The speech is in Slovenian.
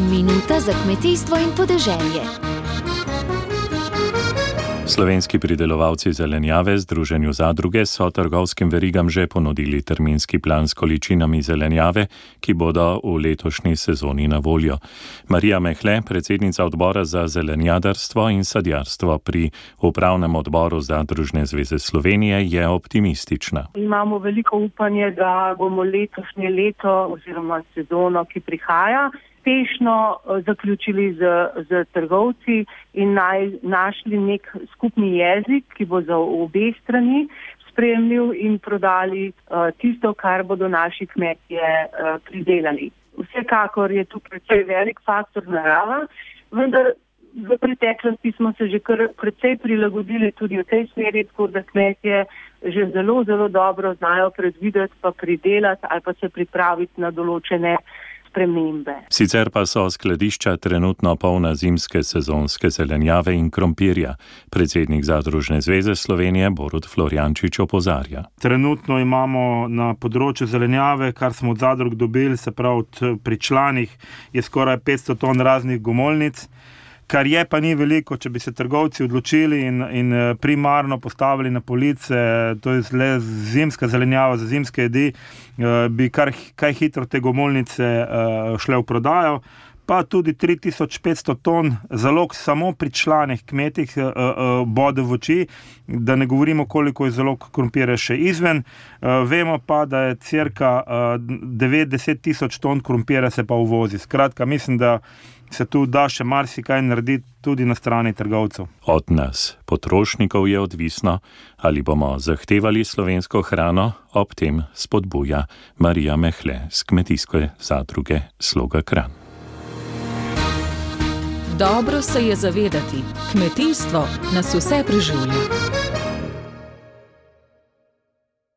Minuta za kmetijstvo in podeželje. Slovenski pridelovalci zelenjave Združenju zadruge so trgovskim verigam že ponudili terminski plan s količinami zelenjave, ki bodo v letošnji sezoni na voljo. Marija Mehle, predsednica odbora za zelenjadarstvo in sadjarstvo pri upravnem odboru Zadružne zveze Slovenije, je optimistična. Imamo veliko upanje, da bomo letošnje leto oziroma sezono, ki prihaja, uspešno eh, zaključili z, z trgovci in naj, našli nek skupni jezik, ki bo za obe strani spremljiv in prodali uh, tisto, kar bodo naši kmetje uh, pridelali. Vsekakor je tu precej velik faktor narava, vendar v preteklosti smo se že kar precej prilagodili tudi v tej smeri, tako da kmetje že zelo, zelo dobro znajo predvideti pa pridelati ali pa se pripraviti na določene uh, spremembe. Sicer pa so skladišča trenutno polna zimske sezonske zelenjave in krompirja. Predsednik Zadružne zveze Slovenije Borod Florjančič opozarja. Trenutno imamo na področju zelenjave, kar smo od zadrug dobili, se pravi pri članih, je skoraj 500 ton raznih gomolnic kar je pa ni veliko, če bi se trgovci odločili in, in eh, primarno postavili na police, to je le zimska zelenjava za zimske jedi, eh, bi kar kaj hitro te gomolnice eh, šle v prodajo. Pa tudi 3500 ton zalog, samo pri članih kmetih, bode v oči, da ne govorimo, koliko je zalog krompirja še izven. Vemo pa, da je crka 90 tisoč ton krompirja se pa uvozi. Skratka, mislim, da se tu da še marsikaj narediti tudi na strani trgovcev. Od nas, potrošnikov, je odvisno, ali bomo zahtevali slovensko hrano, ob tem spodbuja Marija Mehle z kmetijske zadruge Sloga Kran. Dobro se je zavedati, kmetijstvo nas vse preživlja.